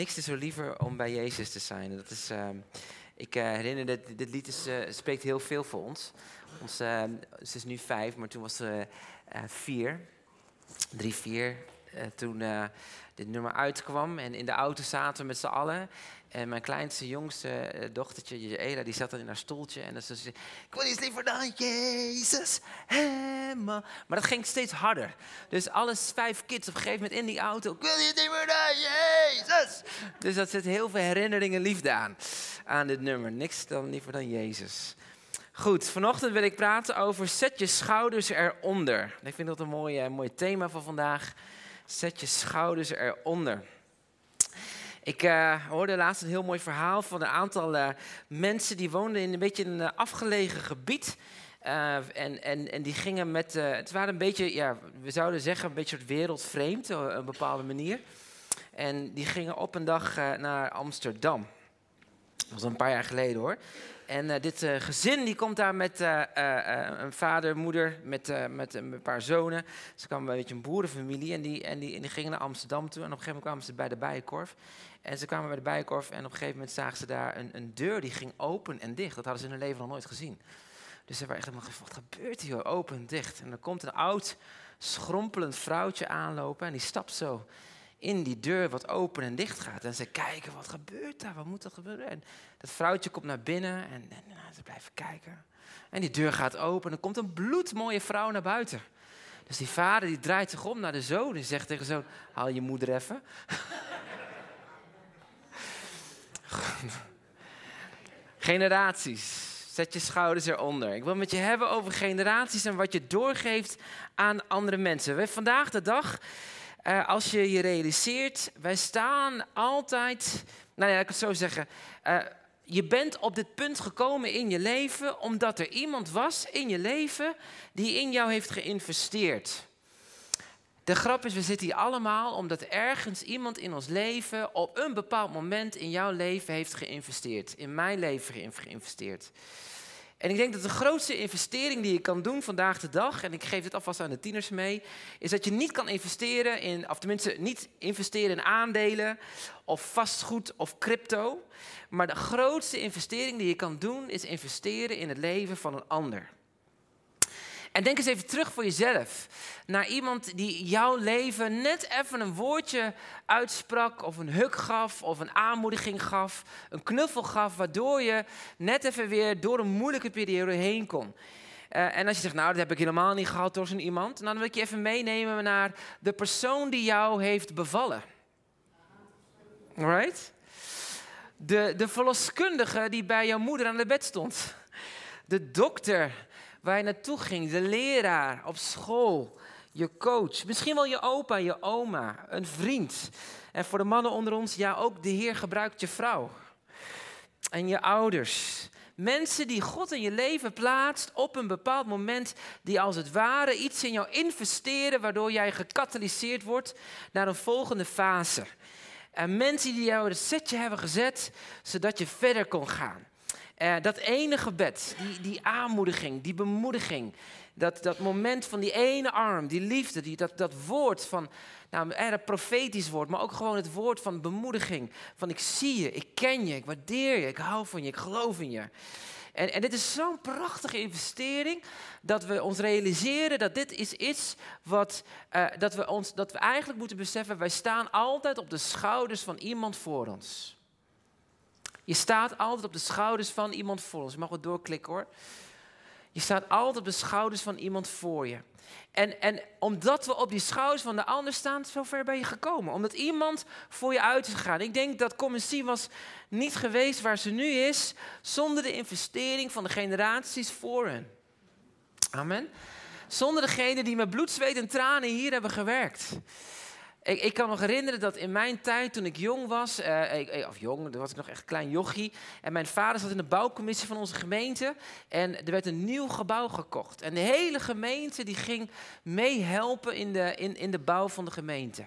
niks is zo liever om bij Jezus te zijn. Ehm, ik uh, herinner dat dit lied is, uh, spreekt heel veel voor ons. ons uh, ze is nu vijf, maar toen was ze vier. Drie, vier. Toen dit nummer uitkwam en in de auto zaten we met z'n allen. En mijn kleinste, jongste eh, dochtertje, Ela, die zat dan in haar stoeltje. En dan zei ze, ik wil iets liever dan Jezus. Maar dat ging steeds harder. Dus alles vijf kids op een gegeven moment in die auto. Ik wil niet liever dan Jezus. Dus dat zit heel veel herinneringen liefde aan, aan dit nummer. Niks dan liever dan Jezus. Goed, vanochtend wil ik praten over zet je schouders eronder. Ik vind dat een mooi, mooi thema van vandaag. Zet je schouders eronder. Ik uh, hoorde laatst een heel mooi verhaal van een aantal uh, mensen die woonden in een beetje een uh, afgelegen gebied. en, en, en die gingen met, het waren een beetje, ja, we zouden zeggen, een beetje wereldvreemd op een bepaalde manier. En die gingen op een dag naar Amsterdam. Dat was een paar jaar geleden hoor. En uh, dit uh, gezin die komt daar met uh, een vader, moeder, met, met een paar zonen. Ze kwamen een beetje een boerenfamilie en die, en, die, en die gingen naar Amsterdam toe. En op een gegeven moment kwamen ze bij de Bijenkorf. En ze kwamen bij de Bijenkorf en op een gegeven moment zagen ze daar een, een deur die ging open en dicht. Dat hadden ze in hun leven nog nooit gezien. Dus ze waren echt helemaal wat gebeurt hier? Open en dicht. En er komt een oud, schrompelend vrouwtje aanlopen en die stapt zo in die deur wat open en dicht gaat. En ze kijken, wat gebeurt daar? Wat moet er gebeuren? En dat vrouwtje komt naar binnen en, en ze blijven kijken. En die deur gaat open en er komt een bloedmooie vrouw naar buiten. Dus die vader die draait zich om naar de zoon en zegt tegen de zoon, haal je moeder even. Generaties. Zet je schouders eronder. Ik wil met je hebben over generaties en wat je doorgeeft aan andere mensen. Vandaag de dag uh, als je je realiseert, wij staan altijd, nou ja, ik kan het zo zeggen. Uh, je bent op dit punt gekomen in je leven omdat er iemand was in je leven die in jou heeft geïnvesteerd. De grap is, we zitten hier allemaal omdat ergens iemand in ons leven op een bepaald moment in jouw leven heeft geïnvesteerd. In mijn leven heeft geïnvesteerd. En ik denk dat de grootste investering die je kan doen vandaag de dag, en ik geef dit alvast aan de tieners mee, is dat je niet kan investeren in, of tenminste niet investeren in aandelen of vastgoed of crypto. Maar de grootste investering die je kan doen is investeren in het leven van een ander. En denk eens even terug voor jezelf. Naar iemand die jouw leven net even een woordje uitsprak, of een huk gaf, of een aanmoediging gaf, een knuffel gaf, waardoor je net even weer door een moeilijke periode heen kon. Uh, en als je zegt, nou, dat heb ik helemaal niet gehad door zo'n iemand, dan wil ik je even meenemen naar de persoon die jou heeft bevallen. Right? De, de verloskundige die bij jouw moeder aan de bed stond. De dokter waar je naartoe ging, de leraar op school, je coach, misschien wel je opa, je oma, een vriend. En voor de mannen onder ons, ja, ook de Heer gebruikt je vrouw en je ouders. Mensen die God in je leven plaatst op een bepaald moment, die als het ware iets in jou investeren, waardoor jij gecatalyseerd wordt naar een volgende fase. En mensen die jou het setje hebben gezet, zodat je verder kon gaan. Uh, dat ene gebed, die, die aanmoediging, die bemoediging, dat, dat moment van die ene arm, die liefde, die, dat, dat woord van, nou, dat profetisch woord, maar ook gewoon het woord van bemoediging. Van ik zie je, ik ken je, ik waardeer je, ik hou van je, ik geloof in je. En, en dit is zo'n prachtige investering dat we ons realiseren dat dit is iets wat, uh, dat, we ons, dat we eigenlijk moeten beseffen, wij staan altijd op de schouders van iemand voor ons. Je staat altijd op de schouders van iemand voor ons. Je mag wel doorklikken hoor. Je staat altijd op de schouders van iemand voor je. En, en omdat we op die schouders van de ander staan, zover ben je gekomen. Omdat iemand voor je uit is gegaan. Ik denk dat Commissie was niet geweest waar ze nu is, zonder de investering van de generaties voor hen. Amen. Zonder degene die met bloed, zweet en tranen hier hebben gewerkt. Ik, ik, kan me herinneren dat in mijn tijd, toen ik jong was, ik, of jong, toen was ik nog echt klein jochie. En mijn vader zat in de bouwcommissie van onze gemeente. En er werd een nieuw gebouw gekocht. En de hele gemeente die ging meehelpen in de, in, in de bouw van de gemeente.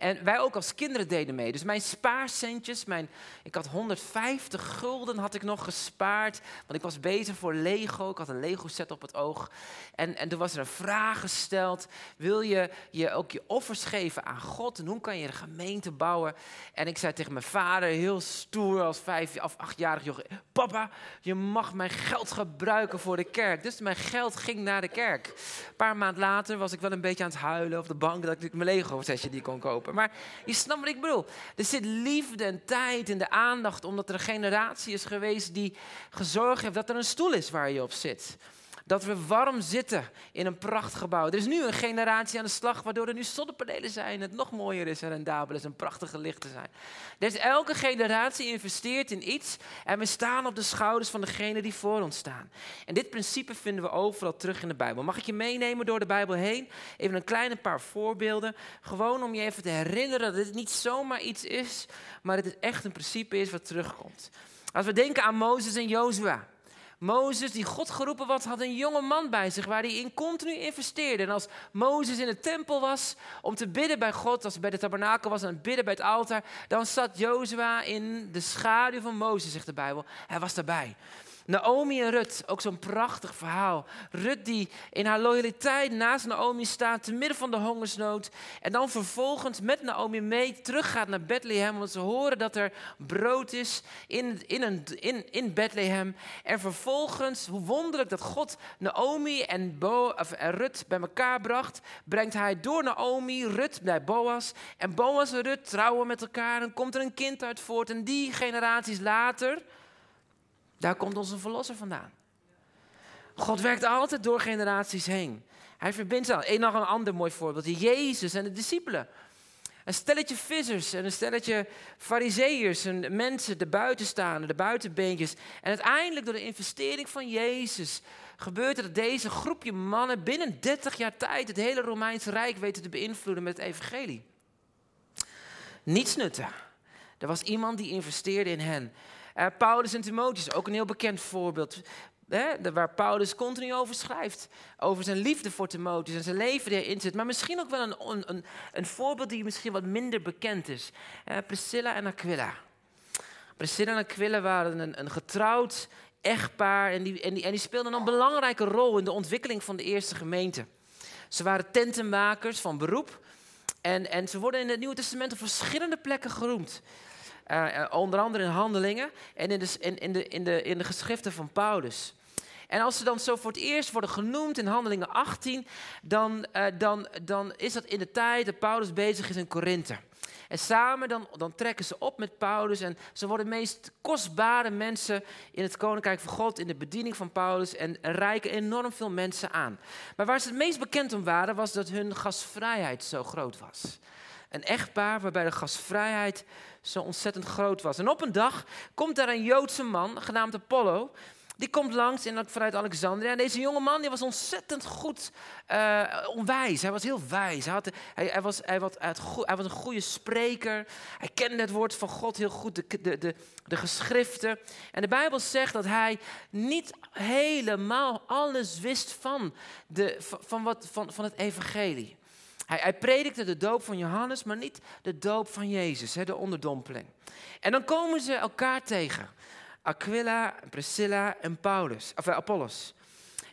En wij ook als kinderen deden mee. Dus mijn spaarcentjes, mijn, ik had 150 gulden had ik nog gespaard. Want ik was bezig voor Lego. Ik had een Lego set op het oog. En, en toen was er een vraag gesteld. Wil je, je ook je offers geven aan God? En hoe kan je een gemeente bouwen? En ik zei tegen mijn vader, heel stoer als vijf of achtjarig jongen. Papa, je mag mijn geld gebruiken voor de kerk. Dus mijn geld ging naar de kerk. Een paar maanden later was ik wel een beetje aan het huilen op de bank dat ik mijn Lego setje die kon kopen. Maar je snapt wat ik bedoel. Er zit liefde en tijd in de aandacht omdat er een generatie is geweest die gezorgd heeft dat er een stoel is waar je op zit. Dat we warm zitten in een prachtgebouw. Er is nu een generatie aan de slag waardoor er nu zonnepanelen zijn. Het nog mooier is en rendabel is en prachtige lichten zijn. Dus elke generatie investeert in iets. En we staan op de schouders van degene die voor ons staan. En dit principe vinden we overal terug in de Bijbel. Mag ik je meenemen door de Bijbel heen? Even een kleine paar voorbeelden. Gewoon om je even te herinneren dat dit niet zomaar iets is. Maar dat het echt een principe is wat terugkomt. Als we denken aan Mozes en Jozua. Mozes, die God geroepen was, had een jonge man bij zich waar hij in continu investeerde. En als Mozes in de tempel was om te bidden bij God, als hij bij de tabernakel was en het bidden bij het altaar, dan zat Jozua in de schaduw van Mozes, zegt de Bijbel. Hij was daarbij. Naomi en Rut, ook zo'n prachtig verhaal. Rut die in haar loyaliteit naast Naomi staat, te midden van de hongersnood. En dan vervolgens met Naomi mee teruggaat naar Bethlehem, want ze horen dat er brood is in, in, in Bethlehem. En vervolgens, hoe wonderlijk dat God Naomi en, Bo, of, en Rut bij elkaar bracht, brengt hij door Naomi Rut bij Boas. En Boas en Rut trouwen met elkaar en komt er een kind uit voort. En die generaties later daar komt onze verlosser vandaan. God werkt altijd door generaties heen. Hij verbindt ze. Eén nog een ander mooi voorbeeld. Jezus en de discipelen. Een stelletje vissers en een stelletje fariseërs en mensen, de buitenstaanden, de buitenbeentjes. En uiteindelijk door de investering van Jezus gebeurt er dat deze groepje mannen binnen 30 jaar tijd het hele Romeinse Rijk weten te beïnvloeden met het evangelie. Niets nutten. Er was iemand die investeerde in hen. Uh, Paulus en Timotheus, ook een heel bekend voorbeeld. Hè, waar Paulus continu over schrijft. Over zijn liefde voor Timotheus en zijn leven erin zit. Maar misschien ook wel een, een, een voorbeeld die misschien wat minder bekend is. Uh, Priscilla en Aquila. Priscilla en Aquila waren een, een getrouwd echtpaar. En die, en, die, en die speelden een belangrijke rol in de ontwikkeling van de eerste gemeente. Ze waren tentenmakers van beroep. En, en ze worden in het Nieuwe Testament op verschillende plekken geroemd. Uh, onder andere in handelingen en in de, in, in, de, in, de, in de geschriften van Paulus. En als ze dan zo voor het eerst worden genoemd in Handelingen 18, dan, uh, dan, dan is dat in de tijd dat Paulus bezig is in Korinthe. En samen dan, dan trekken ze op met Paulus en ze worden de meest kostbare mensen in het koninkrijk van God, in de bediening van Paulus en rijken enorm veel mensen aan. Maar waar ze het meest bekend om waren, was dat hun gastvrijheid zo groot was. Een echtpaar waarbij de gastvrijheid zo ontzettend groot was. En op een dag komt daar een Joodse man, genaamd Apollo. Die komt langs in, vanuit Alexandria. En deze jonge man die was ontzettend goed uh, onwijs. Hij was heel wijs. Hij, had, hij, hij, was, hij, hij, was, een goede spreker. Hij kende het woord van God heel goed, de, de, de, de geschriften. En de Bijbel zegt dat hij niet helemaal alles wist van, de, van, wat, van, van het evangelie. Hij, predikte de doop van Johannes, maar niet de doop van Jezus, hè, de onderdompeling. En dan komen ze elkaar tegen. Aquila, Priscilla en Paulus, of eh, Apollos.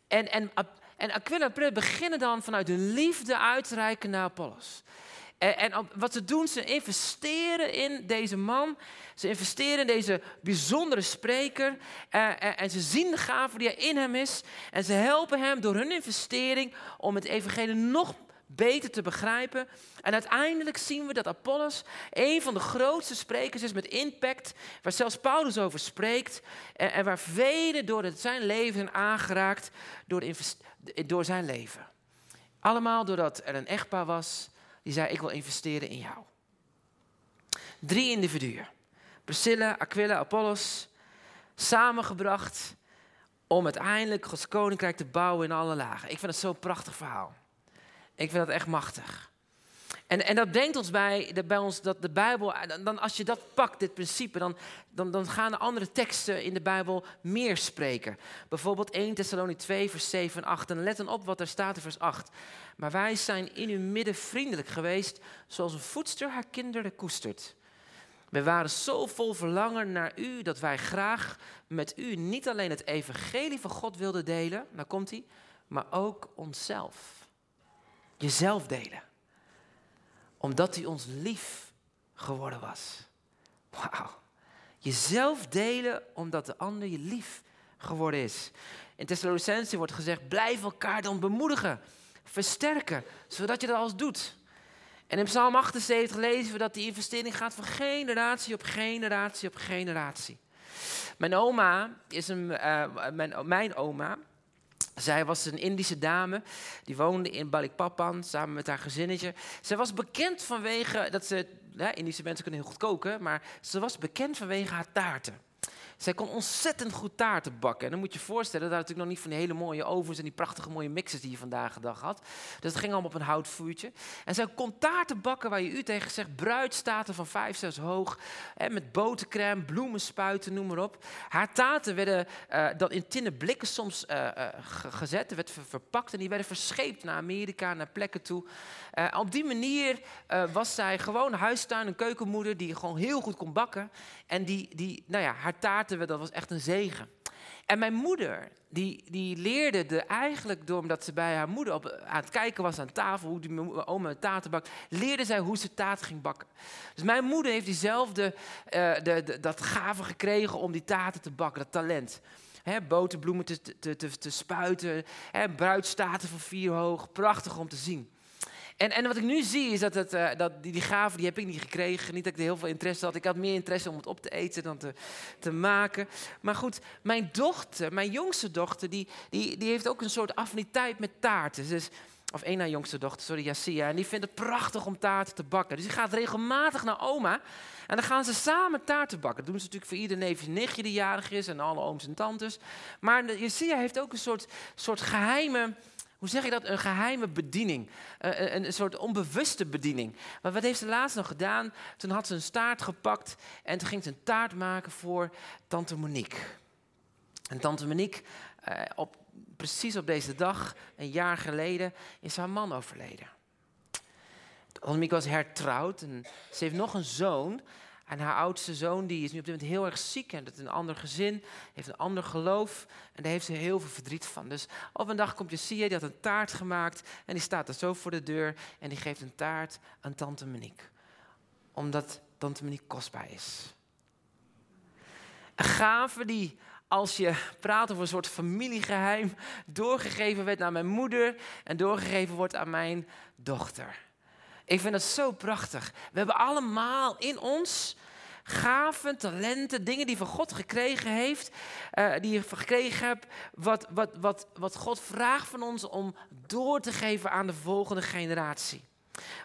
En, en, en Aquila en Priscilla beginnen dan vanuit hun liefde uit te reiken naar Apollos. En, en, wat ze doen, ze investeren in deze man. Ze investeren in deze bijzondere spreker. En, eh, en, en, ze zien de gave die er in hem is. En ze helpen hem door hun investering om het evangelie nog beter te begrijpen. En uiteindelijk zien we dat Apollos een van de grootste sprekers is met impact, waar zelfs Paulus over spreekt en, waar velen door zijn leven aangeraakt door, door zijn leven. Allemaal doordat er een echtpaar was die zei: Ik wil investeren in jou. Drie individuen, Priscilla, Aquila, Apollos, samengebracht om uiteindelijk Gods koninkrijk te bouwen in alle lagen. Ik vind het zo'n prachtig verhaal. Ik vind dat echt machtig. En, en dat brengt ons bij, bij ons dat de Bijbel, dan, als je dat pakt, dit principe, dan, dan, dan gaan de andere teksten in de Bijbel meer spreken. Bijvoorbeeld 1 Thessalonië 2, vers 7 en 8. En let dan op wat er staat in vers 8. Maar wij zijn in uw midden vriendelijk geweest, zoals een voedster haar kinderen koestert. We waren zo vol verlangen naar u dat wij graag met u niet alleen het evangelie van God wilden delen, daar komt hij, maar ook onszelf. Jezelf delen. Omdat hij ons lief geworden was. Wauw. Jezelf delen omdat de ander je lief geworden is. In Thessalonicense wordt gezegd, blijf elkaar dan bemoedigen, versterken, zodat je dat alles doet. En in Psalm 78 lezen we dat die investering gaat van generatie op generatie op generatie. Mijn oma is een, uh, mijn, mijn oma, zij was een Indische dame, die woonde in Balikpapan samen met haar gezinnetje. Zij was bekend vanwege, dat ze, ja, Indische mensen kunnen heel goed koken, maar ze was bekend vanwege haar taarten. Zij kon ontzettend goed taarten bakken. En dan moet je je voorstellen, daar natuurlijk nog niet van die hele mooie ovens en die prachtige mooie mixers die je vandaag de dag had. Dus het ging allemaal op een houtvuurtje. En zij kon taarten bakken waar je u tegen zegt, bruidstaten van vijf, zes hoog. Hè, met botercrème, bloemenspuiten, noem maar op. Haar taarten werden uh, dan in tinnen blikken soms uh, uh, gezet, werd verpakt en die werden verscheept naar Amerika, naar plekken toe. op die manier was zij gewoon huistuin, een keukenmoeder die gewoon heel goed kon bakken. En die, die nou ja, haar taarten, dat was echt een zegen. En mijn moeder, die, die leerde de eigenlijk omdat ze bij haar moeder op, aan het kijken was aan tafel, hoe die oma taarten bakt, leerde zij hoe ze taarten ging bakken. Dus mijn moeder heeft diezelfde, uh, de, de, dat gave gekregen om die taarten te bakken, dat talent. He, boterbloemen te, te, te, te spuiten, he, bruidstaten van vier hoog, prachtig om te zien. En, en wat ik nu zie is dat, het, uh, dat die, die gave, die heb ik niet gekregen. Niet dat ik er heel veel interesse had. Ik had meer interesse om het op te eten dan te, te maken. Maar goed, mijn dochter, mijn jongste dochter, die, die, die heeft ook een soort affiniteit met taarten. Dus, of één na jongste dochter, sorry, Yasia. En die vindt het prachtig om taarten te bakken. Dus die gaat regelmatig naar oma. En dan gaan ze samen taarten bakken. Dat doen ze natuurlijk voor ieder neefje nichtje die jarig is. En alle ooms en tantes. Maar Yasia heeft ook een soort, soort geheime hoe zeg je dat? Een geheime bediening. Een, een, soort onbewuste bediening. Maar wat heeft ze laatst nog gedaan? Toen had ze een staart gepakt en toen ging ze een taart maken voor tante Monique. En tante Monique, uh, op, precies op deze dag, een jaar geleden, is haar man overleden. Tante Monique was hertrouwd en ze heeft nog een zoon. En haar oudste zoon die is nu op dit moment heel erg ziek en dat een ander gezin, heeft een ander geloof en daar heeft ze heel veel verdriet van. Dus op een dag komt Jessie, die had een taart gemaakt en die staat er zo voor de deur en die geeft een taart aan tante Monique. Omdat tante Monique kostbaar is. Een gave die, als je praat over een soort familiegeheim, doorgegeven werd naar mijn moeder en doorgegeven wordt aan mijn dochter. Ik vind dat zo prachtig. We hebben allemaal in ons gaven, talenten, dingen die van God gekregen heeft, uh, die je gekregen hebt, wat, wat, wat, wat God vraagt van ons om door te geven aan de volgende generatie.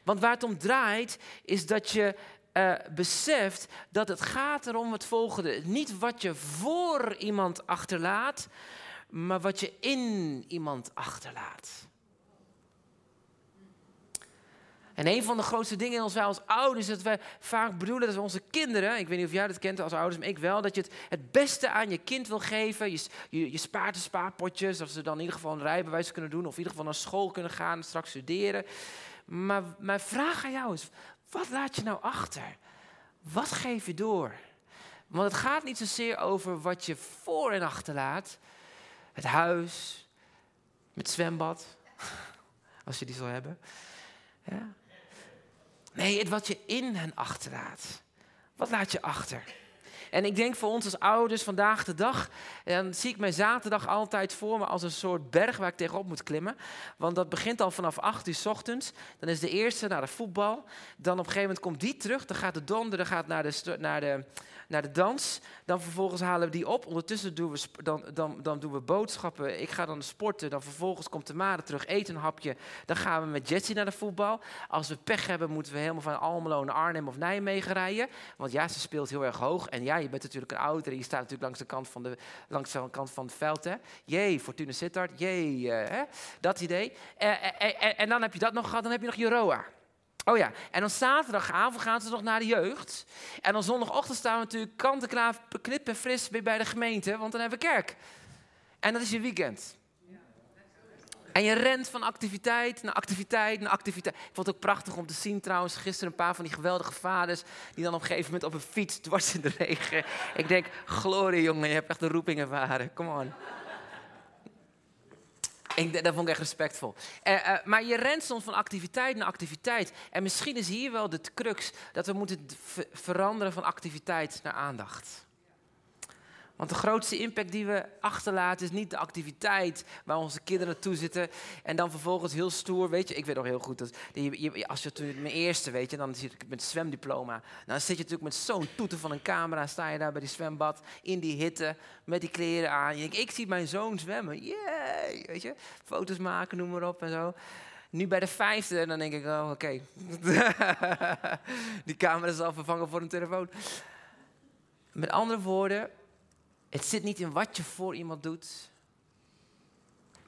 Want waar het om draait, is dat je uh, beseft dat het gaat erom het volgende. Niet wat je voor iemand achterlaat, maar wat je in iemand achterlaat. En een van de grootste dingen in ons wij als ouders, dat we vaak bedoelen dat we onze kinderen, ik weet niet of jij dat kent als ouders, maar ik wel, dat je het, het beste aan je kind wil geven. Je, je, je spaart de spaarpotjes, dat ze dan in ieder geval een rijbewijs kunnen doen, of in ieder geval naar school kunnen gaan, straks studeren. Maar mijn vraag aan jou is, wat laat je nou achter? Wat geef je door? Want het gaat niet zozeer over wat je voor en achter laat. Het huis, met zwembad, als je die zal hebben. Ja. Nee, het wat je in hen achterlaat. Wat laat je achter? En ik denk voor ons als ouders vandaag de dag, dan zie ik mijn zaterdag altijd voor me als een soort berg waar ik tegenop moet klimmen. Want dat begint al vanaf 8 uur s ochtends. Dan is de eerste naar de voetbal. Dan op een gegeven moment komt die terug. Dan gaat de donder dan gaat naar de, naar de naar de dans. Dan vervolgens halen we die op. Ondertussen doen we, dan, dan, dan doen we boodschappen. Ik ga dan sporten. Dan vervolgens komt de Mare terug, eten een hapje. Dan gaan we met Jessie naar de voetbal. Als we pech hebben, moeten we helemaal van Almelo naar Arnhem of Nijmegen rijden. Want ja, ze speelt heel erg hoog. En ja, je bent natuurlijk een ouder. Je staat natuurlijk langs de kant van, de, langs de kant van het veld. Hè. Jee, Fortuna Sittard. Jee, uh, hè? dat idee. Uh, uh, en dan heb je dat nog gehad. Dan heb je nog Jeroa. Oh ja, en dan zaterdagavond gaan ze nog naar de jeugd. En dan zondagochtend staan we natuurlijk kant en knip en fris weer bij de gemeente, want dan hebben we kerk. En dat is je weekend. En je rent van activiteit naar activiteit naar activiteit. Ik vond het ook prachtig om te zien trouwens. Gisteren een paar van die geweldige vaders. Die dan op een gegeven moment op een fiets dwars in de regen. Ik denk, glorie jongen, je hebt echt een roeping ervaren. Come on. Ik, dat vond ik echt respectvol. Uh, uh, maar je rent soms van activiteit naar activiteit. En misschien is hier wel de crux dat we moeten veranderen van activiteit naar aandacht. Want de grootste impact die we achterlaten is niet de activiteit waar onze kinderen naartoe zitten. En dan vervolgens heel stoer, weet je, ik weet nog heel goed dat als je toen mijn eerste, weet je, dan zit ik met zwemdiploma. Dan zit je natuurlijk met zo'n toeter van een camera, sta je daar bij die zwembad in die hitte met die kleren aan. Ik zie mijn zoon zwemmen, yay, weet je, foto's maken, noem maar op en zo. Nu bij de vijfde, dan denk ik, oh oké, die camera is al vervangen voor een telefoon. Met andere woorden, het zit niet in wat je voor iemand doet,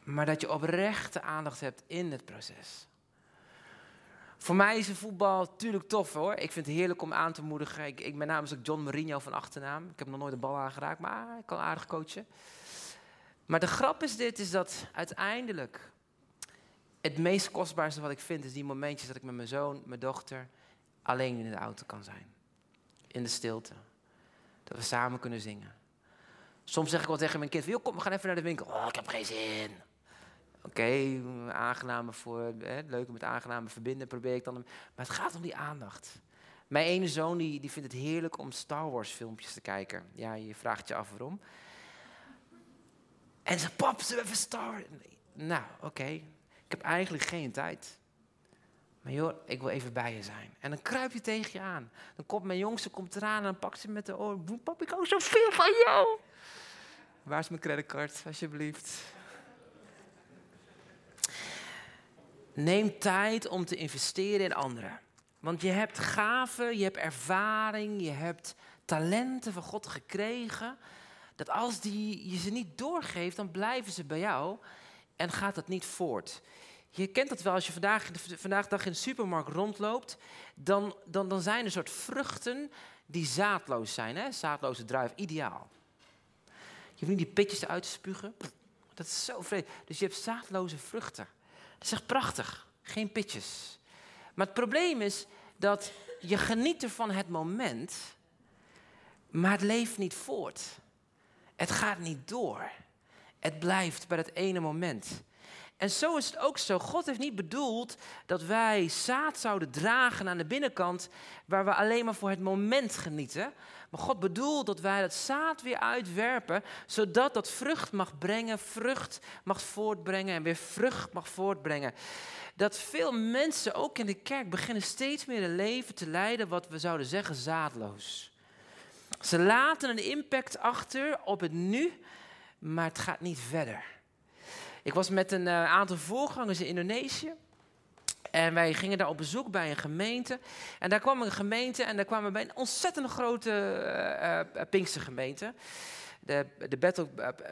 maar dat je oprechte aandacht hebt in het proces. Voor mij is voetbal natuurlijk tof hoor. Ik vind het heerlijk om aan te moedigen. Ik, mijn naam is ook John Mourinho van achternaam. Ik heb nog nooit de bal aangeraakt, maar ik kan aardig coachen. Maar de grap is dit, is dat uiteindelijk het meest kostbaarste wat ik vind, is die momentjes dat ik met mijn zoon, mijn dochter, alleen in de auto kan zijn. In de stilte. Dat we samen kunnen zingen. Soms zeg ik wel tegen mijn kind: kom, we gaan even naar de winkel. Oh, ik heb geen zin. Oké, okay, aangename voor, hè, leuk met aangename verbinden probeer ik dan. Maar het gaat om die aandacht. Mijn ene zoon die, die vindt het heerlijk om Star Wars filmpjes te kijken. Ja, je vraagt je af waarom. En ze pap, ze even Star. Nou, oké. Ik heb eigenlijk geen tijd. Maar joh, ik wil even bij je zijn. En dan kruip je tegen je aan. Dan komt mijn jongste komt eraan en dan pakt ze met de oor. Pap, ik hou zoveel van jou. Waar is mijn creditcard, alsjeblieft? Neem tijd om te investeren in anderen. Want je hebt gaven, je hebt ervaring, je hebt talenten van God gekregen. Dat als die, je ze niet doorgeeft, dan blijven ze bij jou en gaat het niet voort. Je kent dat wel als je vandaag, vandaag dag in de supermarkt rondloopt. Dan, dan, dan zijn er soort vruchten die zaadloos zijn. Hè? Zaadloze druif, ideaal. Hoeft niet die pitjes eruit te spugen. Dat is zo vreemd. Dus je hebt zaadloze vruchten. Dat is echt prachtig. Geen pitjes. Maar het probleem is dat je geniet ervan het moment, maar het leeft niet voort. Het gaat niet door. Het blijft bij dat ene moment. En zo is het ook zo. God heeft niet bedoeld dat wij zaad zouden dragen aan de binnenkant, waar we alleen maar voor het moment genieten. Maar God bedoelt dat wij dat zaad weer uitwerpen, zodat dat vrucht mag brengen, vrucht mag voortbrengen en weer vrucht mag voortbrengen. Dat veel mensen, ook in de kerk, beginnen steeds meer een leven te leiden wat we zouden zeggen zaadloos. Ze laten een impact achter op het nu, maar het gaat niet verder. Ik was met een uh, aantal voorgangers in Indonesië. En wij gingen daar op bezoek bij een gemeente. En daar kwam een gemeente en daar kwamen we bij een ontzettend grote uh, uh, Pinkstergemeente. De, de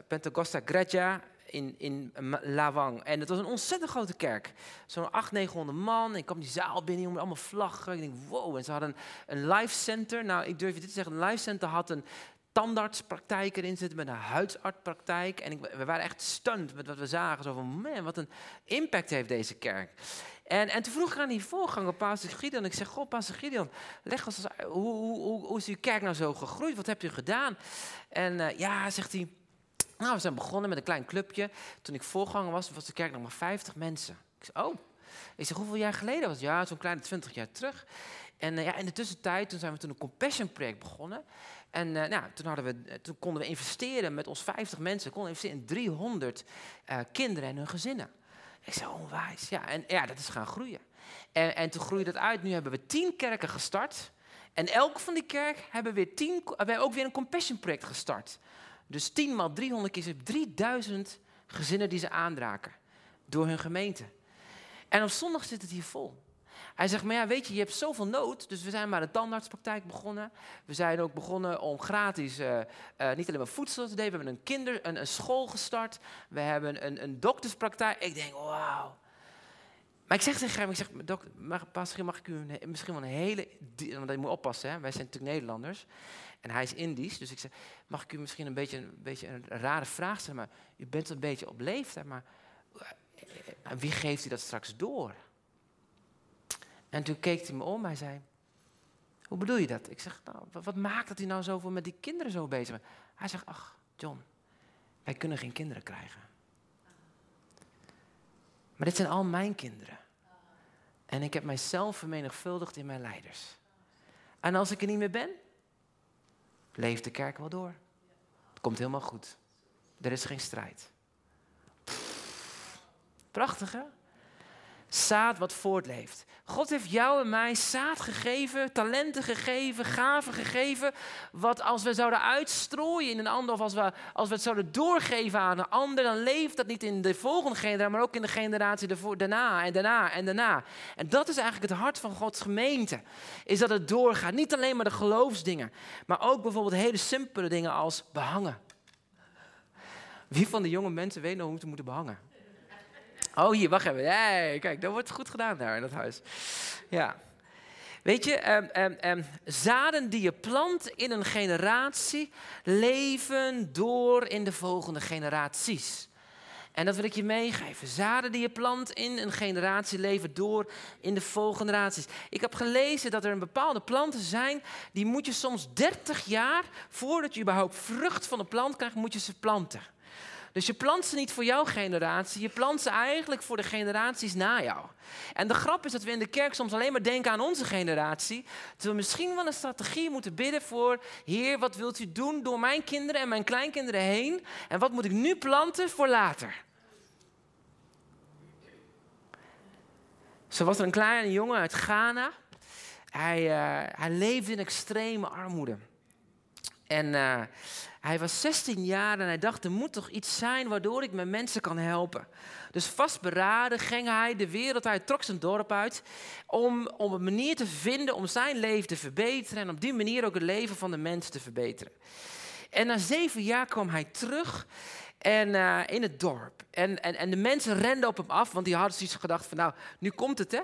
Pentecosta Greja in, in Lawang. En het was een ontzettend grote kerk. Zo'n 800, 900 man. Ik kwam die zaal binnen met allemaal vlaggen. Ik denk, wow. En ze hadden een, een life center. Nou, ik durf je dit te zeggen. Een life center had een tandartspraktijk erin zitten, met een huidsartspraktijk. En ik, we waren echt stunned met wat we zagen. Zo van, man, wat een impact heeft deze kerk. En, en toen vroeg ik aan die voorganger, Pastor Gideon. Ik zeg, goh, Pastor Gideon, leg ons hoe, hoe, hoe, hoe is uw kerk nou zo gegroeid? Wat hebt u gedaan? En uh, ja, zegt hij, nou, we zijn begonnen met een klein clubje. Toen ik voorganger was, was de kerk nog maar 50 mensen. Ik zeg, oh. Ik zeg, hoeveel jaar geleden was het? Ja, zo'n kleine 20 jaar terug. En uh, ja, in de tussentijd, toen zijn we toen een compassion project begonnen. En uh, nou, toen, we, eh, toen konden we investeren met ons 50 mensen, konden investeren in 300 uh, eh, kinderen en hun gezinnen. Ik zei, onwijs. Ja, en ja, dat is gaan groeien. En, en toen groeide dat uit. Nu hebben we 10 kerken gestart. En elk van die kerk hebben weer 10, hebben ook weer een compassion project gestart. Dus 10 maal 300 keer 3000 gezinnen die ze aandraken door hun gemeente. En op zondag zit het hier vol. Hij zegt, maar ja, weet je, je hebt zoveel nood. Dus we zijn maar een tandartspraktijk begonnen. We zijn ook begonnen om gratis uh, uh, niet alleen maar voedsel te delen. We hebben een, kinder, een, een school gestart. We hebben een, een dokterspraktijk. Ik denk, wauw. Maar ik zeg tegen hem, ik zeg, dok, mag, mag ik u misschien wel een hele... Want je moet oppassen, hè? wij zijn natuurlijk Nederlanders. En hij is Indisch, dus ik zeg, mag ik u misschien een beetje een, beetje een rare vraag stellen, maar u bent een beetje op leeftijd, maar eh, wie geeft u dat straks door? En toen keek hij me om, hij zei, hoe bedoel je dat? Ik zeg, nou, wat, maakt dat hij nou zoveel met die kinderen zo bezig? Hij zegt, ach, John, wij kunnen geen kinderen krijgen. Maar dit zijn al mijn kinderen. En ik heb mijzelf vermenigvuldigd in mijn leiders. En als ik er niet meer ben, leeft de kerk wel door. Het komt helemaal goed. Er is geen strijd. Prachtig hè? Zaad wat voortleeft. God heeft jou en mij zaad gegeven, talenten gegeven, gaven gegeven. Wat als we zouden uitstrooien in een ander, of als we, als we het zouden doorgeven aan een ander, dan leeft dat niet in de volgende generatie, maar ook in de generatie daarna en daarna en daarna. En dat is eigenlijk het hart van Gods gemeente. Is dat het doorgaat. Niet alleen maar de geloofsdingen, maar ook bijvoorbeeld hele simpele dingen als behangen. Wie van de jonge mensen weet nog hoe te moeten behangen? Oh, hier, wacht even. Hey, kijk, dat wordt goed gedaan daar in dat huis. Ja. Weet je, um, um, um, zaden die je plant in een generatie leven door in de volgende generaties. En dat wil ik je meegeven. Zaden die je plant in een generatie leven door in de volgende generaties. Ik heb gelezen dat er een bepaalde planten zijn, die moet je soms 30 jaar, voordat je überhaupt vrucht van de plant krijgt, moet je ze planten. Dus je plant ze niet voor jouw generatie, je plant ze eigenlijk voor de generaties na jou. En de grap is dat we in de kerk soms alleen maar denken aan onze generatie. Dat we misschien wel een strategie moeten bidden voor, Heer, wat wilt u doen door mijn kinderen en mijn kleinkinderen heen? En wat moet ik nu planten voor later? Zo was er een kleine jongen uit Ghana. Hij, uh, hij leefde in extreme armoede. En uh, hij was 16 jaar en hij dacht, er moet toch iets zijn waardoor ik mijn mensen kan helpen. Dus vastberaden ging hij de wereld uit, trok zijn dorp uit, om, om een manier te vinden om zijn leven te verbeteren en op die manier ook het leven van de mensen te verbeteren. En na zeven jaar kwam hij terug en, uh, in het dorp. En, en, en de mensen renden op hem af, want die hadden zoiets gedacht van, nou, nu komt het hè.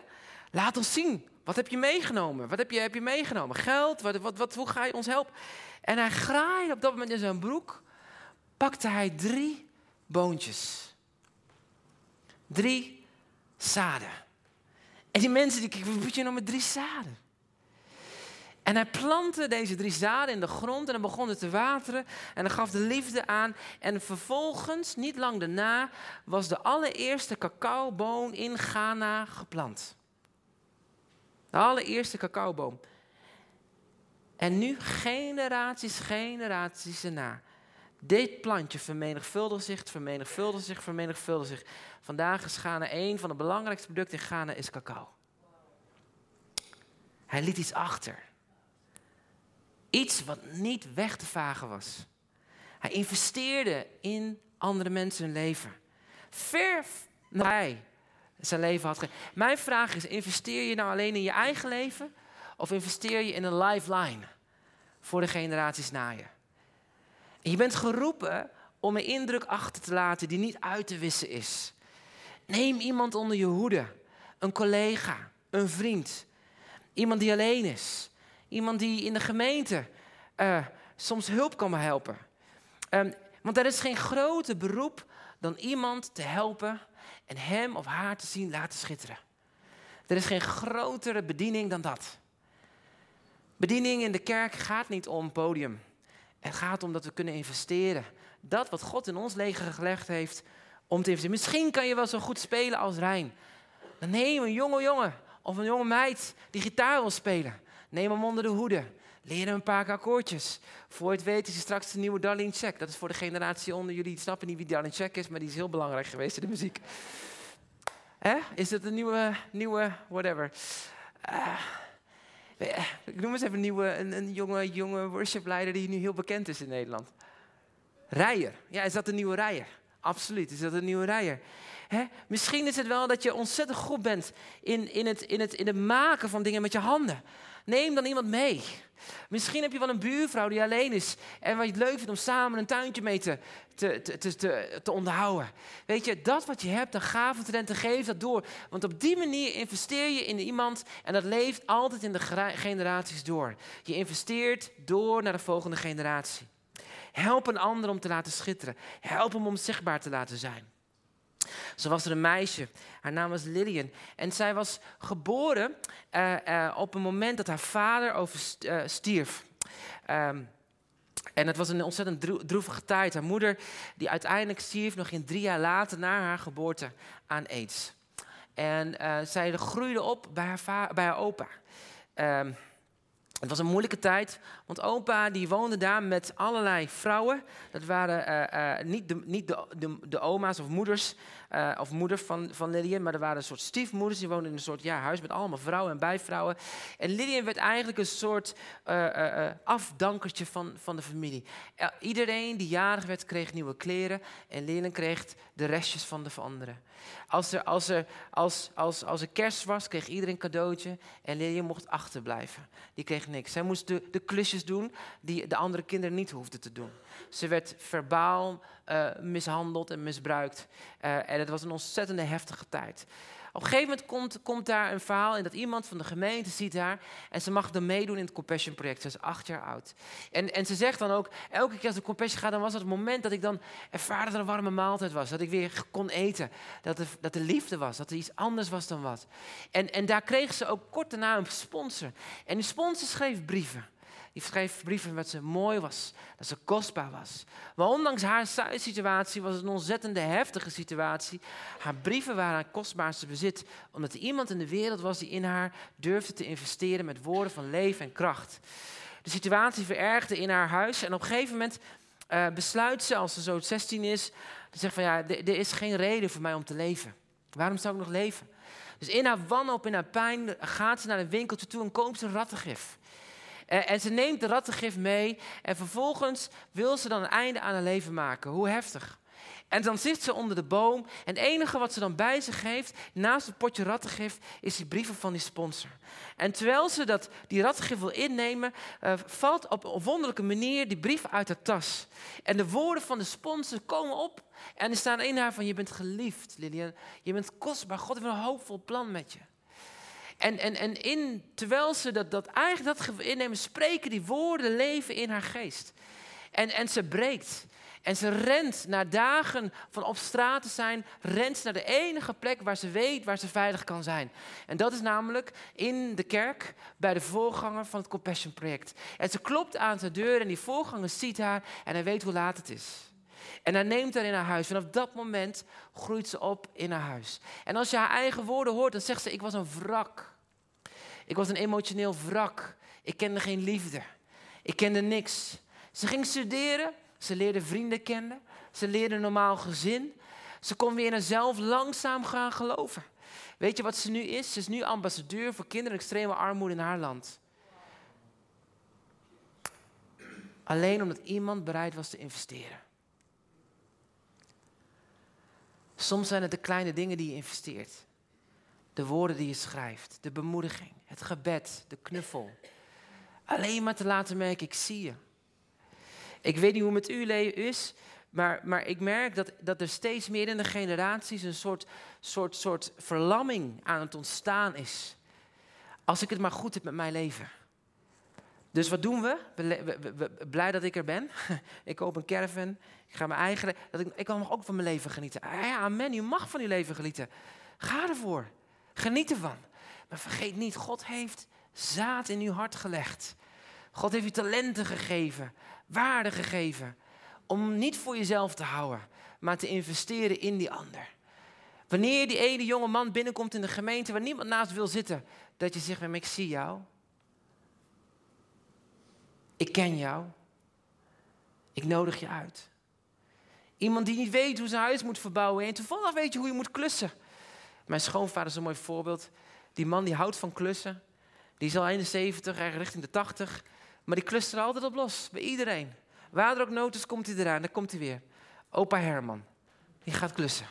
Laat ons zien, wat heb je meegenomen? Wat heb je, heb je meegenomen? Geld? Wat, wat, hoe ga je ons helpen? En hij graaide op dat moment in zijn broek, pakte hij drie boontjes. Drie zaden. En die mensen die wat moet je nou met drie zaden? En hij plantte deze drie zaden in de grond en dan begon het te wateren en dan gaf de liefde aan. En vervolgens, niet lang daarna, was de allereerste cacaoboom in Ghana geplant. De allereerste cacaoboom. En nu generaties, generaties erna. Dit plantje vermenigvuldigt zich, vermenigvuldigt zich, vermenigvuldigt zich. Vandaag is Ghana een van de belangrijkste producten in Ghana is cacao. Hij liet iets achter. Iets wat niet weg te vagen was. Hij investeerde in andere mensen hun leven. Ver hij zijn leven had. Mijn vraag is: investeer je nou alleen in je eigen leven? Of investeer je in een lifeline voor de generaties na je? Je bent geroepen om een indruk achter te laten die niet uit te wissen is. Neem iemand onder je hoede. Een collega, een vriend. Iemand die alleen is. Iemand die in de gemeente uh, soms hulp kan helpen. Um, want er is geen groter beroep dan iemand te helpen en hem of haar te zien laten schitteren. Er is geen grotere bediening dan dat. Bediening in de kerk gaat niet om podium. Het gaat om dat we kunnen investeren. Dat wat God in ons leger gelegd heeft om te investeren. Misschien kan je wel zo goed spelen als Rijn. Dan neem een jonge jongen of een jonge meid die gitaar wil spelen. Neem hem onder de hoede. Leer hem een paar akkoordjes. Voor het weet is straks de nieuwe Darlene Check. Dat is voor de generatie onder jullie. Die snappen niet wie Darlene Check is, maar die is heel belangrijk geweest in de muziek. Hè? Is het een nieuwe, nieuwe whatever? Uh, ik noem eens even een, nieuwe, een, een jonge, jonge worshipleider die nu heel bekend is in Nederland. Rijer. Ja, is dat een nieuwe Rijer? Absoluut, is dat een nieuwe Rijer. Hè? Misschien is het wel dat je ontzettend goed bent in, in, het, in, het, in het maken van dingen met je handen. Neem dan iemand mee. Misschien heb je wel een buurvrouw die alleen is en wat je het leuk vindt om samen een tuintje mee te, te, te, te, te onderhouden. Weet je, dat wat je hebt, een te geef dat door. Want op die manier investeer je in iemand en dat leeft altijd in de generaties door. Je investeert door naar de volgende generatie. Help een ander om te laten schitteren. Help hem om zichtbaar te laten zijn. Zo was er een meisje, haar naam was Lillian. En zij was geboren uh, uh, op een moment dat haar vader overstierf. Eh, um, ehm, en het was een ontzettend droevige tijd. Haar moeder, die uiteindelijk stierf nog in drie jaar later na haar geboorte aan aids. En zij groeide op bij haar, bij haar opa. Um, het was een moeilijke tijd, want opa die woonde daar met allerlei vrouwen. Dat waren uh, niet, de, niet de, de, de, oma's of moeders, uh, of moeder van, van Lillian, maar er waren een soort stiefmoeders. Die woonden in een soort ja, huis met allemaal vrouwen en bijvrouwen. En Lillian werd eigenlijk een soort afdankertje van, van de familie. iedereen die jarig werd, kreeg nieuwe kleren en Lillian kreeg de restjes van de anderen. Als er, als, er, als, als, als er kerst was, kreeg iedereen een cadeautje en Lillian mocht achterblijven. Die kreeg niks. Zij moest de, de klusjes doen die de andere kinderen niet hoefden te doen. Ze werd verbaal uh, mishandeld en misbruikt. Uh, en het was een ontzettende heftige tijd. Op een gegeven moment komt, komt daar een verhaal in dat iemand van de gemeente ziet haar en ze mag dan meedoen in het Compassion project. Ze is acht jaar oud. En, en ze zegt dan ook, elke keer als de Compassion gaat, dan was het het moment dat ik dan ervaarde dat er een warme maaltijd was. Dat ik weer kon eten. Dat er, dat er liefde was. Dat er iets anders was dan wat. En, en daar kreeg ze ook kort daarna een sponsor. En die sponsor schreef brieven. Die schreef brieven dat ze mooi was, dat ze kostbaar was. Maar ondanks haar situatie was het een ontzettende heftige situatie. Haar brieven waren haar kostbaarste bezit, omdat er iemand in de wereld was die in haar durfde te investeren met woorden van leven en kracht. De situatie verergde in haar huis en op een gegeven moment uh, besluit ze, als ze zo 16 is, te zeggen van ja, er is geen reden voor mij om te leven. Waarom zou ik nog leven? Dus in haar wanhoop, in haar pijn, gaat ze naar een winkeltje toe en koopt ze rattengif. Eh, en ze neemt de rattengif mee en vervolgens wil ze dan een einde aan haar leven maken. Hoe heftig. En dan zit ze onder de boom en het enige wat ze dan bij zich heeft, naast het potje rattengif, is die brieven van die sponsor. En terwijl ze dat, die rattengif wil innemen, uh, valt op een wonderlijke manier die brief uit haar tas. En de woorden van de sponsor komen op en er staan in haar van, je bent geliefd Lilian, je bent kostbaar, God heeft een hoopvol plan met je. En, en, en in, terwijl ze dat, dat eigenlijk dat innemen, spreken die woorden leven in haar geest. En, en ze breekt. En ze rent naar dagen van op straat te zijn, rent naar de enige plek waar ze weet waar ze veilig kan zijn. En dat is namelijk in de kerk bij de voorganger van het Compassion Project. En ze klopt aan zijn deur en die voorganger ziet haar en hij weet hoe laat het is. En hij neemt haar in haar huis. Vanaf dat moment groeit ze op in haar huis. En als je haar eigen woorden hoort, dan zegt ze: Ik was een wrak. Ik was een emotioneel wrak. Ik kende geen liefde. Ik kende niks. Ze ging studeren. Ze leerde vrienden kennen. Ze leerde een normaal gezin. Ze kon weer in zelf langzaam gaan geloven. Weet je wat ze nu is? Ze is nu ambassadeur voor kinderen extreme armoede in haar land. Alleen omdat iemand bereid was te investeren. Soms zijn het de kleine dingen die je investeert. De woorden die je schrijft, de bemoediging, het gebed, de knuffel. Alleen maar te laten merken, ik zie je. Ik weet niet hoe het met u is, maar, maar ik merk dat, dat er steeds meer in de generaties een soort, soort, soort verlamming aan het ontstaan is. Als ik het maar goed heb met mijn leven. Dus wat doen we? blij dat ik er ben. ik koop een caravan. Ik ga mijn eigen. Dat ik, ik kan ook van mijn leven genieten. Ah ja, amen. Je mag van je leven genieten. Ga ervoor. Geniet ervan. Maar vergeet niet, God heeft zaad in uw hart gelegd. God heeft u talenten gegeven, waarde gegeven. Om niet voor jezelf te houden, maar te investeren in die ander. Wanneer die ene jonge man binnenkomt in de gemeente waar niemand naast wil zitten, dat je zegt: Ik zie jou. Ken jou. Ik nodig je uit. Iemand die niet weet hoe zijn huis moet verbouwen en toevallig weet je hoe je moet klussen. Mijn schoonvader is een mooi voorbeeld. Die man die houdt van klussen. Die is al 71, eigenlijk richting de 80. Maar die klust er altijd op los, bij iedereen. Waar er ook nood komt hij eraan. Dan komt hij weer. Opa Herman, die gaat klussen.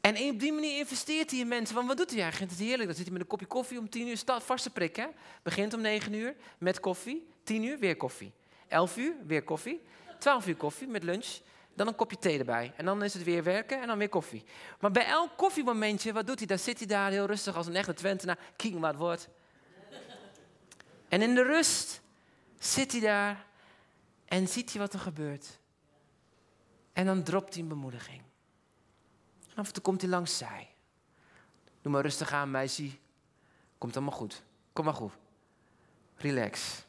En op die manier investeert hij in mensen. Want wat doet hij eigenlijk? Het is heerlijk. Dan zit hij met een kopje koffie om tien uur. Vaste prik, hè? Begint om negen uur met koffie. Tien uur weer koffie. Elf uur weer koffie. Twaalf uur koffie met lunch. Dan een kopje thee erbij. En dan is het weer werken en dan weer koffie. Maar bij elk koffiemomentje, wat doet hij? Dan zit hij daar heel rustig als een echte Twentenaar. Kijk wat wordt. En in de rust zit hij daar en ziet hij wat er gebeurt. En dan dropt hij een bemoediging. En af en toe komt hij langs zij. Doe maar rustig aan, meisje. Komt allemaal goed. Kom maar goed. Relax.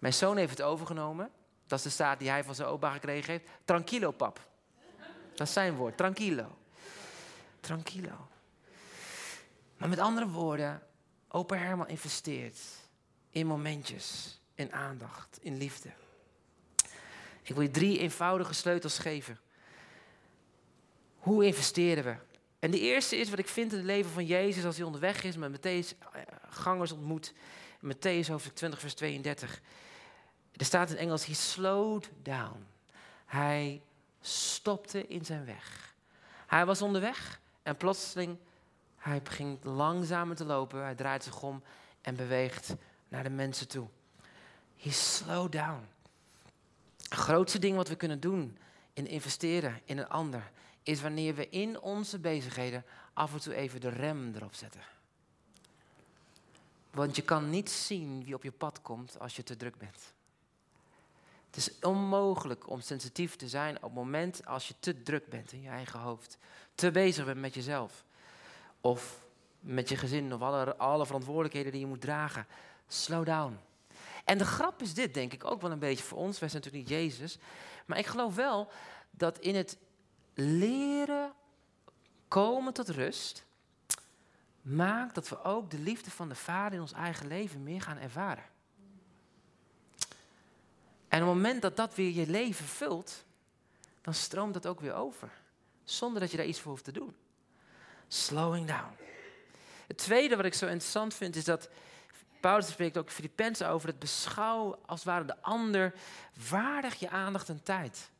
Mijn zoon heeft het overgenomen. Dat is de staat die hij van zijn opa gekregen heeft. Tranquilo, pap. Dat is zijn woord. Tranquilo. Tranquilo. Maar met andere woorden, opa Herman investeert in momentjes, in aandacht, in liefde. Ik wil je drie eenvoudige sleutels geven. Hoe investeren we? En de eerste is wat ik vind in het leven van Jezus als hij onderweg is, met Matthäus eh, gangers ontmoet. Matthäus hoofdstuk 20, vers 32. Er staat in Engels, he slowed down. Hij stopte in zijn weg. Hij was onderweg en plotseling, hij begint langzamer te lopen. Hij draait zich om en beweegt naar de mensen toe. He slowed down. Het grootste ding wat we kunnen doen in investeren in een ander, is wanneer we in onze bezigheden af en toe even de rem erop zetten. Want je kan niet zien wie op je pad komt als je te druk bent. Het is onmogelijk om sensitief te zijn op het moment als je te druk bent in je eigen hoofd. Te bezig bent met jezelf. Of met je gezin of alle, alle verantwoordelijkheden die je moet dragen. Slow down. En de grap is dit, denk ik, ook wel een beetje voor ons. Wij zijn natuurlijk niet Jezus. Maar ik geloof wel dat in het leren komen tot rust, maakt dat we ook de liefde van de Vader in ons eigen leven meer gaan ervaren. En op het moment dat dat weer je leven vult, dan stroomt dat ook weer over. Zonder dat je daar iets voor hoeft te doen. Slowing down. Het tweede wat ik zo interessant vind is dat Paulus spreekt ook Filippenzen over het beschouwen als ware de ander waardig je aandacht en tijd.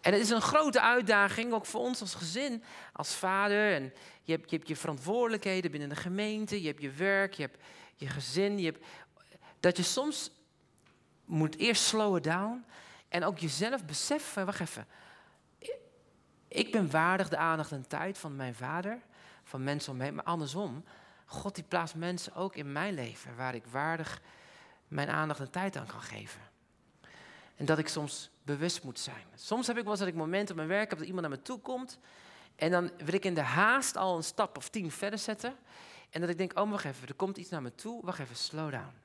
En het is een grote uitdaging, ook voor ons als gezin, als vader. En je hebt, je je verantwoordelijkheden binnen de gemeente, je hebt je werk, je hebt je gezin. Je hebt, dat je soms moet eerst slowen down en ook jezelf beseffen, wacht even. Ik ben waardig de aandacht en tijd van mijn vader, van mensen om me heen, maar andersom. God die plaatst mensen ook in mijn leven waar ik waardig mijn aandacht en tijd aan kan geven. En dat ik soms bewust moet zijn. Soms heb ik wel eens dat ik momenten op mijn werk heb dat iemand naar me toe komt. En dan wil ik in de haast al een stap of tien verder zetten. En dat ik denk, oh wacht even, er komt iets naar me toe. Wacht even, slow down.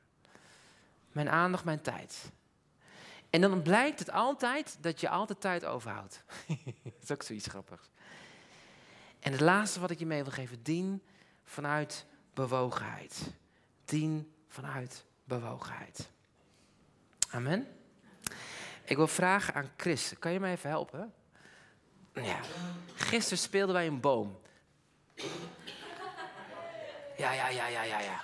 Mijn aandacht, mijn tijd. En dan blijkt het altijd dat je altijd tijd overhoudt. dat is ook zoiets grappigs. En het laatste wat ik je mee wil geven, dien vanuit bewogenheid. Dien vanuit bewogenheid. Amen. Ik wil vragen aan Chris. Kan je mij even helpen? Ja. Gisteren speelden wij een boom. Ja, ja, ja, ja, ja, ja.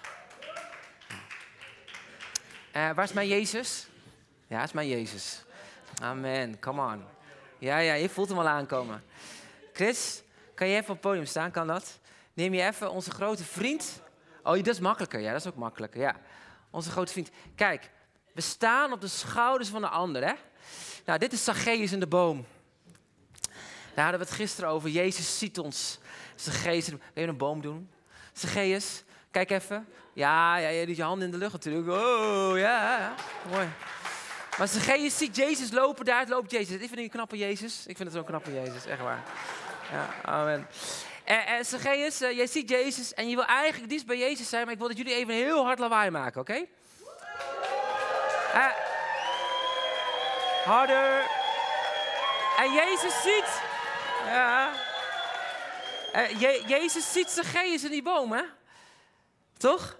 Uh, waar is mijn Jezus? Ja, is mijn Jezus. Amen, come on. Ja, ja, je voelt hem al aankomen. Chris, kan je even op het podium staan? Kan dat? Neem je even onze grote vriend. Oh, dat is makkelijker. Ja, dat is ook makkelijker. Ja. Onze grote vriend. Kijk, we staan op de schouders van de ander, hè? Nou, dit is Zacchaeus in de boom. Daar hadden we het gisteren over. Jezus ziet ons. Zacchaeus, wil je een boom doen? Zacchaeus, kijk even. Ja, ja, je doet je handen in de lucht natuurlijk. Oh, ja, mooi. Maar Zacchaeus ziet Jezus lopen, daar loopt Jezus. Ik vind het een knappe Jezus. Ik vind het zo'n knappe Jezus, echt waar. Ja, amen. En, en uh, jij ziet Jezus en je wil eigenlijk diest bij Jezus zijn, maar ik wil dat jullie even heel hard lawaai maken, oké? Uh, harder. En Jezus ziet. Ja. Uh, Je Jezus ziet Zacchaeus in die boom, hè? Toch?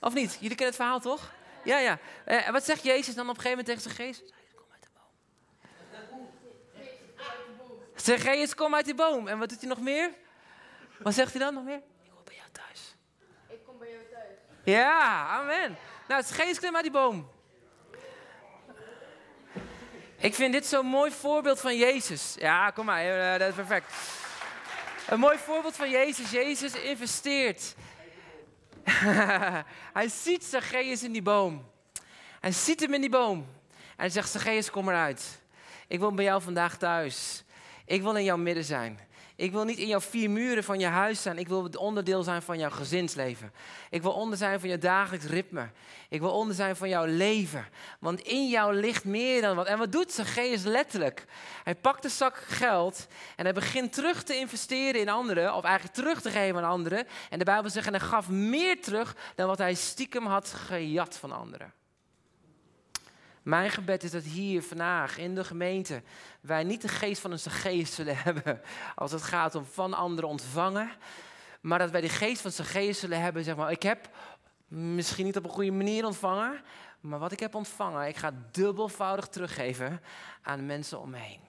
Of niet? Jullie kennen het verhaal toch? Ja, ja. Uh, wat zegt Jezus dan op een gegeven moment tegen Zacchaeus? Kom uit de boom. Zacchaeus, kom uit die boom. En wat doet hij nog meer? Wat zegt hij dan nog meer? Ik kom bij jou thuis. Ik kom bij jou thuis. Ja, amen. Nou, Zacchaeus, klim uit die boom. Ik vind dit zo'n mooi voorbeeld van Jezus. Ja, kom maar, eh, dat is perfect. Een mooi voorbeeld van Jezus. Jezus investeert. hij ziet Zacchaeus in die boom. Hij ziet hem in die boom. En hij zegt, Zacchaeus, kom eruit. Ik wil bij jou vandaag thuis. Ik wil in jouw midden zijn. Ik wil niet in jouw vier muren van je huis zijn. Ik wil onderdeel zijn van jouw gezinsleven. Ik wil onder zijn van je dagelijks ritme. Ik wil onder zijn van jouw leven. Want in jou ligt meer dan wat. En wat doet Zacchaeus letterlijk? Hij pakt een zak geld en hij begint terug te investeren in anderen. Of eigenlijk terug te geven aan anderen. En de Bijbel zegt, en hij gaf meer terug dan wat hij stiekem had gejat van anderen. Mijn gebed is dat hier vandaag in de gemeente wij niet de geest van een geest zullen hebben als het gaat om van anderen ontvangen. Maar dat wij de geest van zijn geest zullen hebben, zeg maar, ik heb misschien niet op een goede manier ontvangen, maar wat ik heb ontvangen, ik ga dubbelvoudig teruggeven aan de mensen om me heen.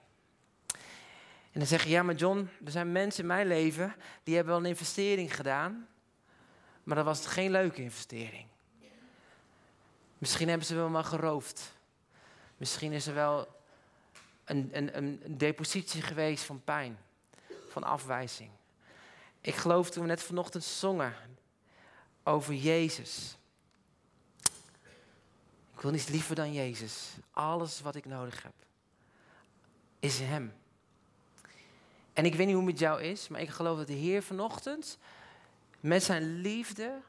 En dan zeg je, ja maar John, er zijn mensen in mijn leven die hebben wel een investering gedaan, maar dat was geen leuke investering. Misschien hebben ze wel maar geroofd. Misschien is er wel een, een, een depositie geweest van pijn, van afwijzing. Ik geloof toen we net vanochtend zongen over Jezus. Ik wil niets liever dan Jezus. Alles wat ik nodig heb is Hem. En ik weet niet hoe het met jou is, maar ik geloof dat de Heer vanochtend met zijn liefde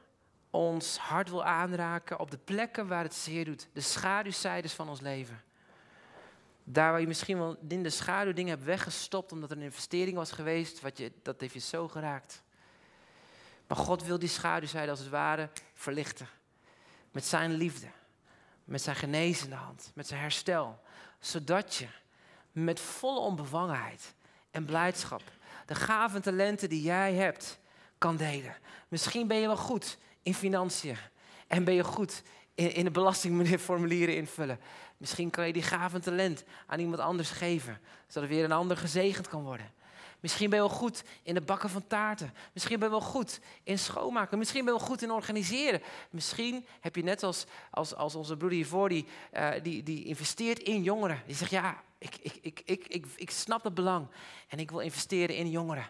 ons hart wil aanraken op de plekken waar het zeer doet. De schaduwzijdes van ons leven. Daar waar je misschien wel in de schaduw dingen hebt weggestopt omdat er een investering was geweest, wat je, dat heeft je zo geraakt. Maar God wil die schaduwzijde als het ware verlichten. Met zijn liefde, met zijn genezende hand, met zijn herstel. Zodat je met volle onbevangenheid en blijdschap de gaven talenten die jij hebt kan delen. Misschien ben je wel goed in financiën. En ben je goed in, in de belastingformulieren invullen. Misschien kan je die gave talent aan iemand anders geven. Zodat weer een ander gezegend kan worden. Misschien ben je wel goed in het bakken van taarten. Misschien ben je wel goed in schoonmaken. Misschien ben je wel goed in organiseren. Misschien heb je net als, als, als onze broeder hiervoor, die, uh, die, die investeert in jongeren. Die zegt, ja, ik, ik, ik, ik, ik, ik snap het belang. En ik wil investeren in jongeren.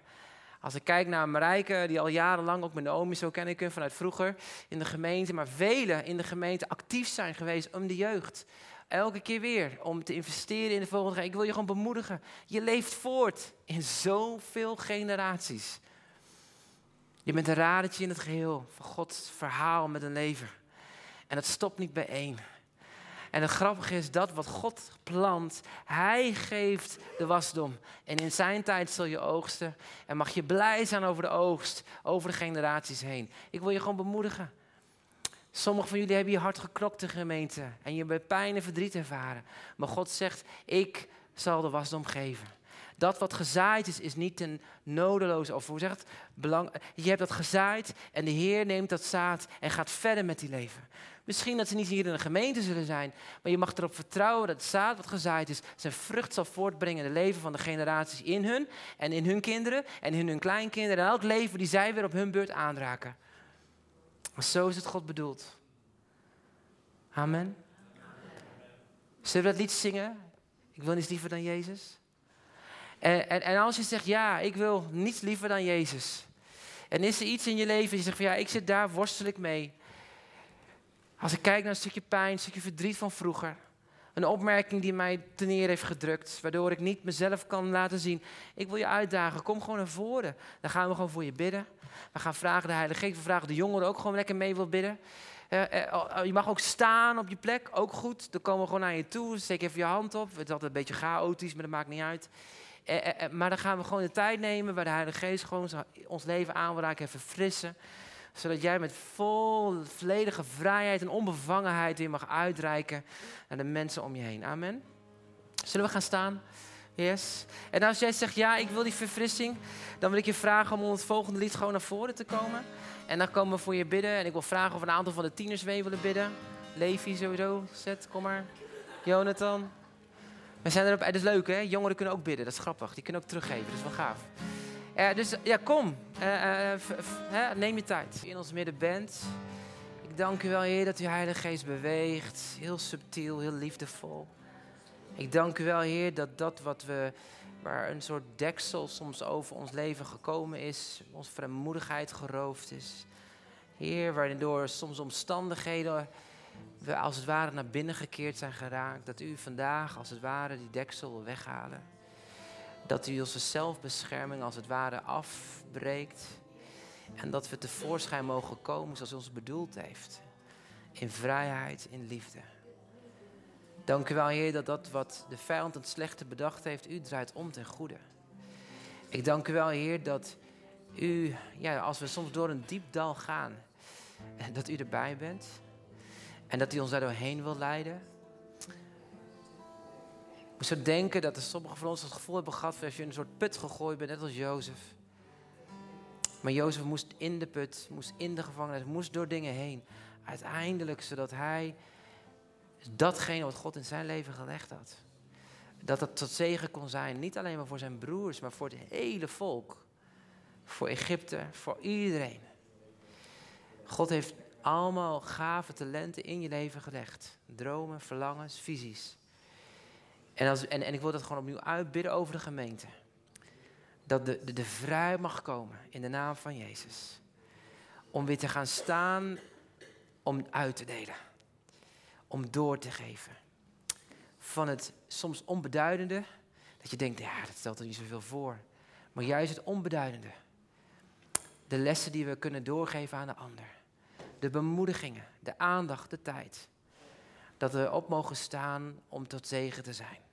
Als ik kijk naar Marijke, die al jarenlang ook met Naomi, zo ken ik hem vanuit vroeger, in de gemeente, maar velen in de gemeente actief zijn geweest om de jeugd. Elke keer weer om te investeren in de volgende. Ik wil je gewoon bemoedigen. Je leeft voort in zoveel generaties. Je bent een radertje in het geheel van Gods verhaal met een leven. En het stopt niet bij één. En het grappige is dat wat God plant, Hij geeft de wasdom. En in zijn tijd zul je oogsten. En mag je blij zijn over de oogst, over de generaties heen. Ik wil je gewoon bemoedigen. Sommigen van jullie hebben je hart geknokt de gemeente. En je hebt pijn en verdriet ervaren. Maar God zegt, ik zal de wasdom geven. Dat wat gezaaid is, is niet een nodeloze, of hoe zegt belang. Je hebt dat gezaaid en de Heer neemt dat zaad en gaat verder met die leven. Misschien dat ze niet hier in de gemeente zullen zijn, maar je mag erop vertrouwen dat het zaad wat gezaaid is, zijn vrucht zal voortbrengen in het leven van de generaties in hun en in hun kinderen en in hun kleinkinderen en elk leven die zij weer op hun beurt aanraken. Maar zo is het God bedoeld. Amen. Zullen we dat lied zingen? Ik wil niets liever dan Jezus. En, en, en, als je zegt, ja, ik wil niets liever dan Jezus. En is er iets in je leven, je zegt van ja, ik zit daar, worstel ik mee. Als ik kijk naar een stukje pijn, een stukje verdriet van vroeger. Een opmerking die mij ten neer heeft gedrukt, waardoor ik niet mezelf kan laten zien. Ik wil je uitdagen, kom gewoon naar voren. Dan gaan we gewoon voor je bidden. We gaan vragen de Heilige Geest, we vragen de jongeren ook gewoon lekker mee wil bidden. Uh, uh, je mag ook staan op je plek, ook goed. Dan komen we gewoon naar je toe, steek even je hand op. Het is altijd een beetje chaotisch, maar dat maakt niet uit. Uh, maar dan gaan we gewoon de tijd nemen waar de Heilige Geest gewoon ons leven aan wil raken en verfrissen zodat jij met vol, volledige vrijheid en onbevangenheid weer mag uitreiken naar de mensen om je heen. Amen. Zullen we gaan staan? Yes. En als jij zegt, ja, ik wil die verfrissing, dan wil ik je vragen om het volgende lied gewoon naar voren te komen. En dan komen we voor je bidden. En ik wil vragen of een aantal van de tieners mee willen bidden. Levi sowieso, Zet, kom maar. Jonathan. We zijn erop, het is leuk hè, jongeren kunnen ook bidden, dat is grappig. Die kunnen ook teruggeven, dat is wel gaaf. Uh, dus ja, kom. Uh, uh, neem je tijd. In ons midden bent. Ik dank u wel, Heer, dat uw Heilige Geest beweegt. Heel subtiel, heel liefdevol. Ik dank u wel, Heer, dat dat wat we, waar een soort deksel soms over ons leven gekomen is, onze vrijmoedigheid geroofd is. Heer, waardoor soms omstandigheden we als het ware naar binnen gekeerd zijn geraakt. Dat u vandaag als het ware die deksel wil weghalen. Dat u onze zelfbescherming als het ware afbreekt. En dat we tevoorschijn mogen komen zoals u ons bedoeld heeft. In vrijheid, in liefde. Dank u wel, Heer, dat dat wat de vijand het slechte bedacht heeft, u draait om ten goede. Ik dank u wel, Heer, dat u, ja, als we soms door een diep dal gaan, dat u erbij bent. En dat u ons daar doorheen wil leiden. Ik zou denken dat er sommigen van ons het gevoel hebben gehad als je in een soort put gegooid bent, net als Jozef. Maar Jozef moest in de put, moest in de gevangenis, moest door dingen heen. Uiteindelijk, zodat hij datgene wat God in zijn leven gelegd had. Dat het tot zegen kon zijn, niet alleen maar voor zijn broers, maar voor het hele volk. Voor Egypte, voor iedereen. God heeft allemaal gave talenten in je leven gelegd. Dromen, verlangens, visies. En, als, en, en ik wil dat gewoon opnieuw uitbidden over de gemeente. Dat de, de, de vrijheid mag komen in de naam van Jezus. Om weer te gaan staan om uit te delen. Om door te geven. Van het soms onbeduidende, dat je denkt, ja, dat stelt er niet zoveel voor. Maar juist het onbeduidende. De lessen die we kunnen doorgeven aan de ander. De bemoedigingen, de aandacht, de tijd. Dat we op mogen staan om tot zegen te zijn.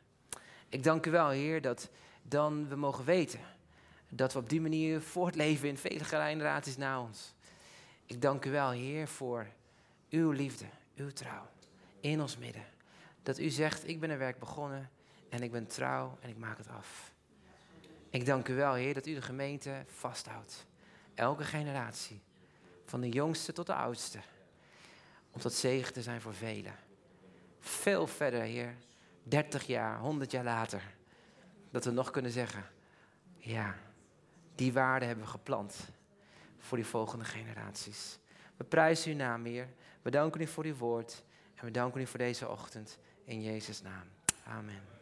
Ik dank u wel, Heer, dat dan we mogen weten dat we op die manier voortleven in vele generaties na ons. Ik dank u wel, Heer, voor uw liefde, uw trouw in ons midden. Dat u zegt, ik ben een werk begonnen en ik ben trouw en ik maak het af. Ik dank u wel, Heer, dat u de gemeente vasthoudt. Elke generatie, van de jongste tot de oudste. Om tot zegen te zijn voor velen. Veel verder, Heer, 30 jaar, 100 jaar later. Dat we nog kunnen zeggen, ja, die waarden hebben we geplant voor die volgende generaties. We prijzen uw naam, Heer. We danken u voor uw woord. En we danken u voor deze ochtend. In Jezus' naam. Amen.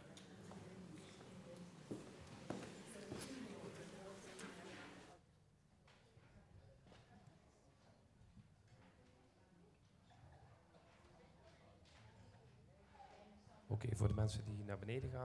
Oké, voor de mensen die naar beneden gaan.